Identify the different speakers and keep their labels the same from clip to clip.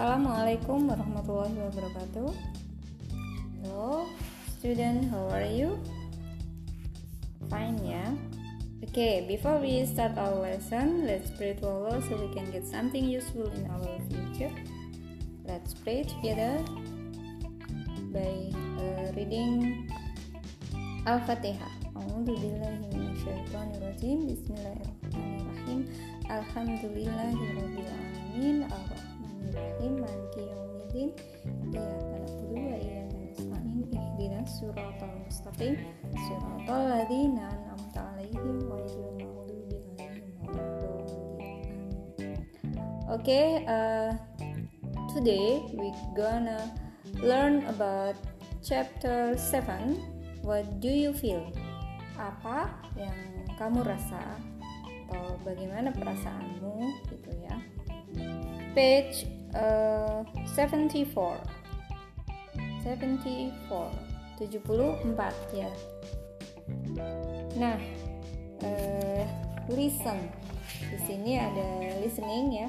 Speaker 1: Assalamualaikum warahmatullahi wabarakatuh. Hello, student, how are you? Fine, yeah. Okay, before we start our lesson, let's pray to Allah so we can get something useful in our future. Let's pray together by uh, reading Al-Fatihah. A'udzubillahi minasyaitonirrajim. Bismillahirrahmanirrahim. Alamin. Bismillahirrahmanirrahim Maliki Okay, uh, today we gonna learn about chapter 7 What do you feel? Apa yang kamu rasa atau bagaimana perasaanmu gitu ya. Page uh, 74 74 74 ya. Nah uh, listen. Di sini ada listening ya.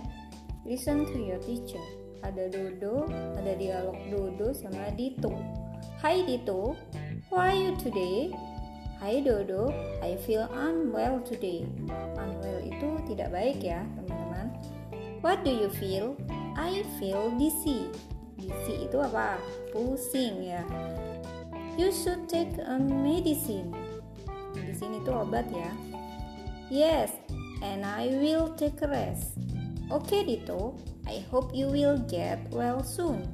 Speaker 1: Listen to your teacher. Ada Dodo ada dialog Dodo sama Dito. Hai Dito. How are you today? Hai Dodo, I feel unwell today. Unwell itu tidak baik ya, teman-teman. What do you feel? I feel dizzy. Dizzy itu apa? Pusing ya. You should take a medicine. Medicine itu obat ya. Yes, and I will take a rest. Okay, Dito. I hope you will get well soon.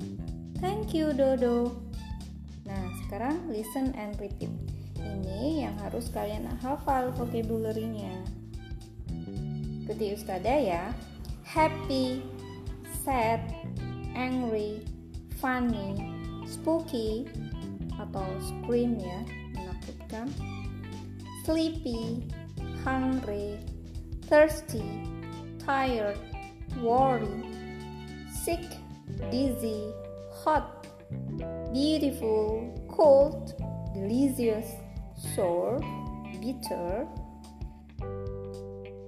Speaker 1: Thank you, Dodo. Nah, sekarang listen and repeat. Ini yang harus kalian hafal vocabulary-nya. Ikuti Ustazah ya. Happy, sad, angry, funny, spooky atau scream ya, menakutkan. Sleepy, hungry, thirsty, tired, worried, sick, dizzy, hot, beautiful, cold, delicious, sour, bitter,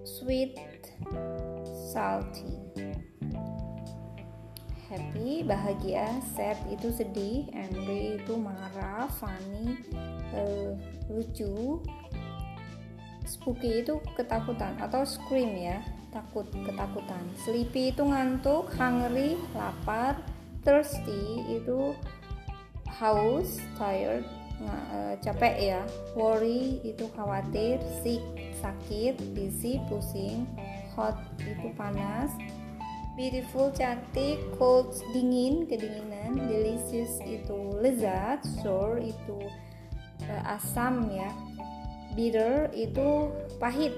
Speaker 1: sweet, salty happy bahagia sad itu sedih angry itu marah funny uh, lucu. Spooky itu ketakutan atau scream ya takut ketakutan. Sleepy itu ngantuk hungry lapar thirsty itu haus tired uh, capek ya. Worry itu khawatir sick sakit dizzy pusing hot itu panas beautiful cantik cold dingin kedinginan delicious itu lezat sour itu uh, asam ya. Bitter itu pahit.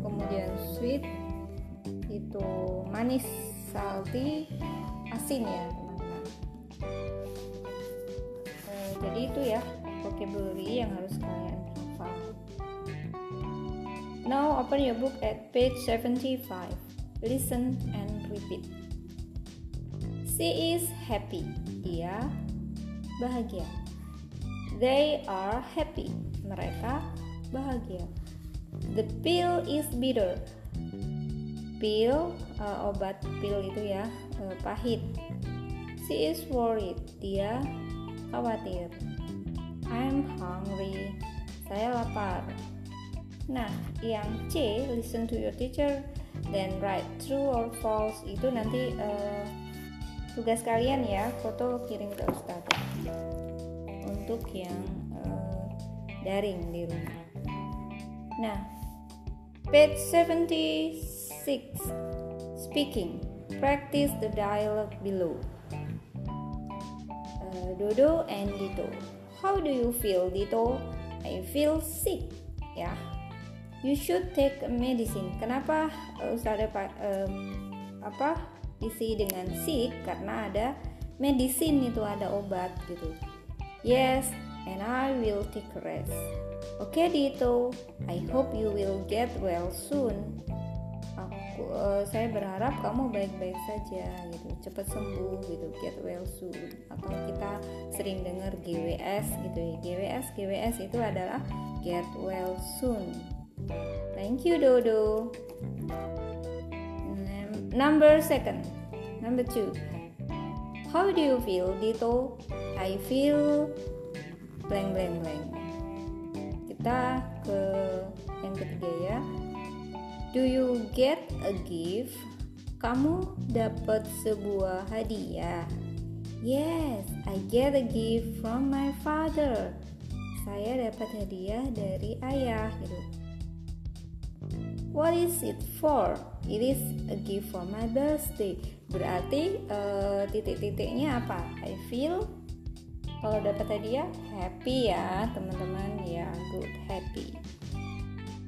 Speaker 1: Kemudian sweet itu manis salty asin ya uh, jadi itu ya vocabulary yang harus kalian hafal. Now open your book at page 75 listen and repeat. She is happy. Dia bahagia. They are happy. Mereka bahagia. The pill is bitter. Pill uh, obat pil itu ya uh, pahit. She is worried. Dia khawatir. I'm hungry. Saya lapar. Nah, yang C, listen to your teacher dan write true or false itu nanti uh, tugas kalian ya foto kirim ke Ustazah untuk yang uh, daring di rumah. Nah page 76 speaking. Practice the dialogue below. Uh, Dodo and Dito. How do you feel Dito? I feel sick ya you should take medicine. Kenapa uh, Ustazah um, apa isi dengan sick karena ada medicine itu ada obat gitu. Yes, and I will take rest. Oke okay, Dito, I hope you will get well soon. Aku, uh, saya berharap kamu baik-baik saja gitu, cepat sembuh gitu, get well soon. Atau kita sering dengar GWS gitu ya, GWS, GWS itu adalah get well soon Thank you, Dodo. Number second. Number two, how do you feel, Dito? I feel blank blank blank. Kita ke yang ketiga ya. Do you get a gift? Kamu dapat sebuah hadiah. Yes, I get a gift from my father. Saya dapat hadiah dari ayah gitu. What is it for? It is a gift for my birthday. Berarti uh, titik-titiknya apa? I feel kalau dapat hadiah happy ya teman-teman ya good happy.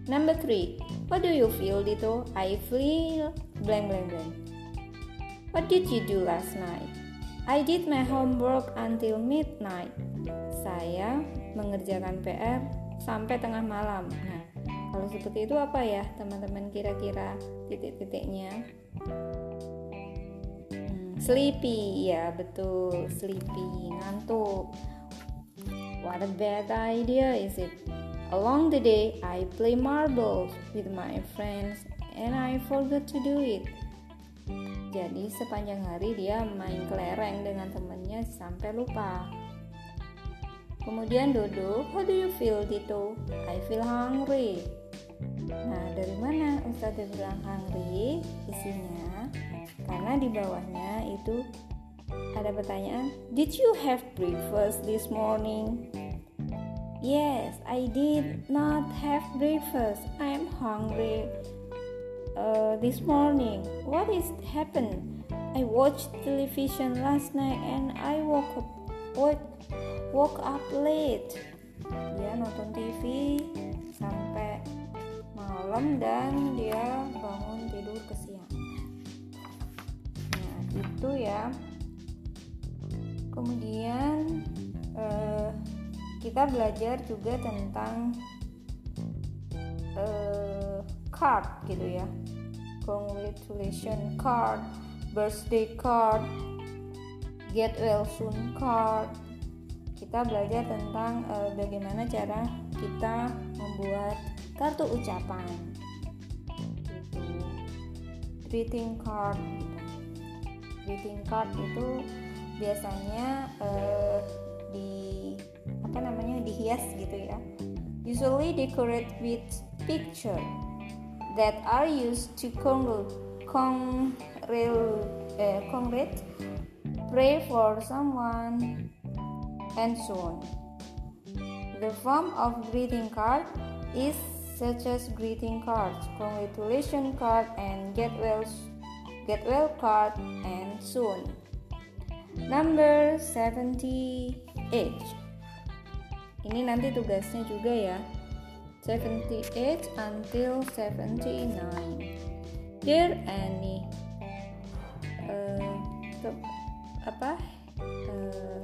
Speaker 1: Number three, what do you feel Dito? I feel blank blank blank. What did you do last night? I did my homework until midnight. Saya mengerjakan PR sampai tengah malam. Nah, kalau seperti itu apa ya teman-teman kira-kira titik-titiknya? Hmm, sleepy, ya betul, sleepy, ngantuk. What a bad idea is it? Along the day, I play marbles with my friends and I forgot to do it. Jadi sepanjang hari dia main kelereng dengan temannya sampai lupa. Kemudian Dodo, how do you feel Tito? I feel hungry. Nah, dari mana Ustazah bilang hungry? Isinya karena di bawahnya itu ada pertanyaan, did you have breakfast this morning? Yes, I did not have breakfast. I am hungry uh, this morning. What is happened? I watched television last night and I woke up woke, woke up late. Dia nonton TV malam dan dia bangun tidur kesiangan nah itu ya. Kemudian eh, kita belajar juga tentang eh, card gitu ya. Congratulation card birthday card get well soon card. Kita belajar tentang uh, bagaimana cara kita membuat kartu ucapan. Itu greeting card. Greeting card itu biasanya uh, di apa namanya dihias gitu ya. Usually decorate with picture that are used to congr congrel congrat pray for someone and so on. The form of greeting card is such as greeting cards, congratulation card, and get well get well card, and soon. Number 78. Ini nanti tugasnya juga ya. 78 until 79. Dear Annie, uh, ke, apa uh,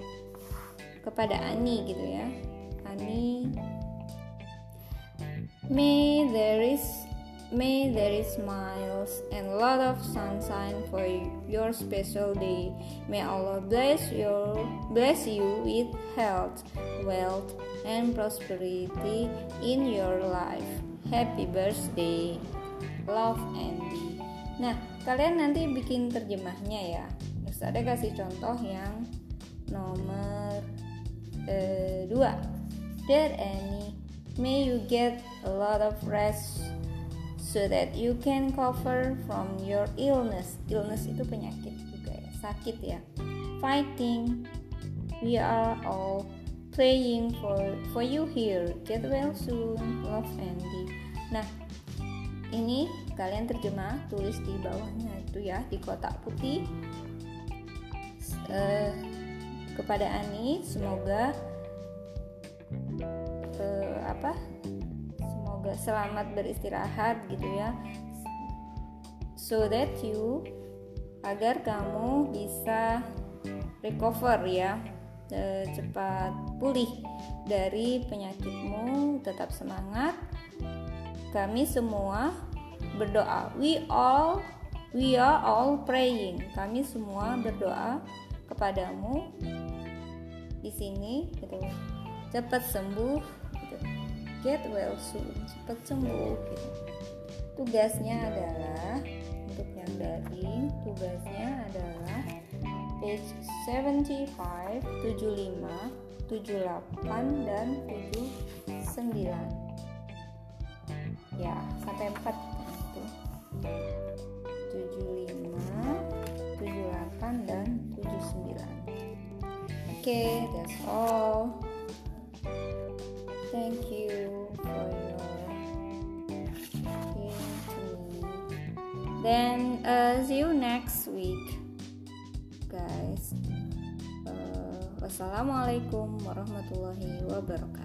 Speaker 1: kepada Ani gitu ya. Ani May there is may there is smiles and lot of sunshine for your special day. May Allah bless your bless you with health, wealth, and prosperity in your life. Happy birthday. Love Andy. Nah, kalian nanti bikin terjemahnya ya. Terus ada kasih contoh yang nomor eh, dua. Dear Annie, May you get a lot of rest so that you can cover from your illness. Illness itu penyakit juga ya, sakit ya. Fighting. We are all praying for for you here. Get well soon. Love Andy. Nah, ini kalian terjemah tulis di bawahnya itu ya di kotak putih. Uh, kepada Ani, semoga apa? Semoga selamat beristirahat gitu ya. So that you agar kamu bisa recover ya e, cepat pulih dari penyakitmu tetap semangat. Kami semua berdoa. We all we are all praying. Kami semua berdoa kepadamu. Di sini gitu. Cepat sembuh get well soon cepat sembuh gitu. tugasnya adalah untuk yang daring tugasnya adalah page 75, 75, 78 dan 79. Ya, sampai 4 itu. 75, 78 dan 79. Oke, okay, that's all. Thank you Then uh, see you next week, guys. Uh, wassalamualaikum warahmatullahi wabarakatuh.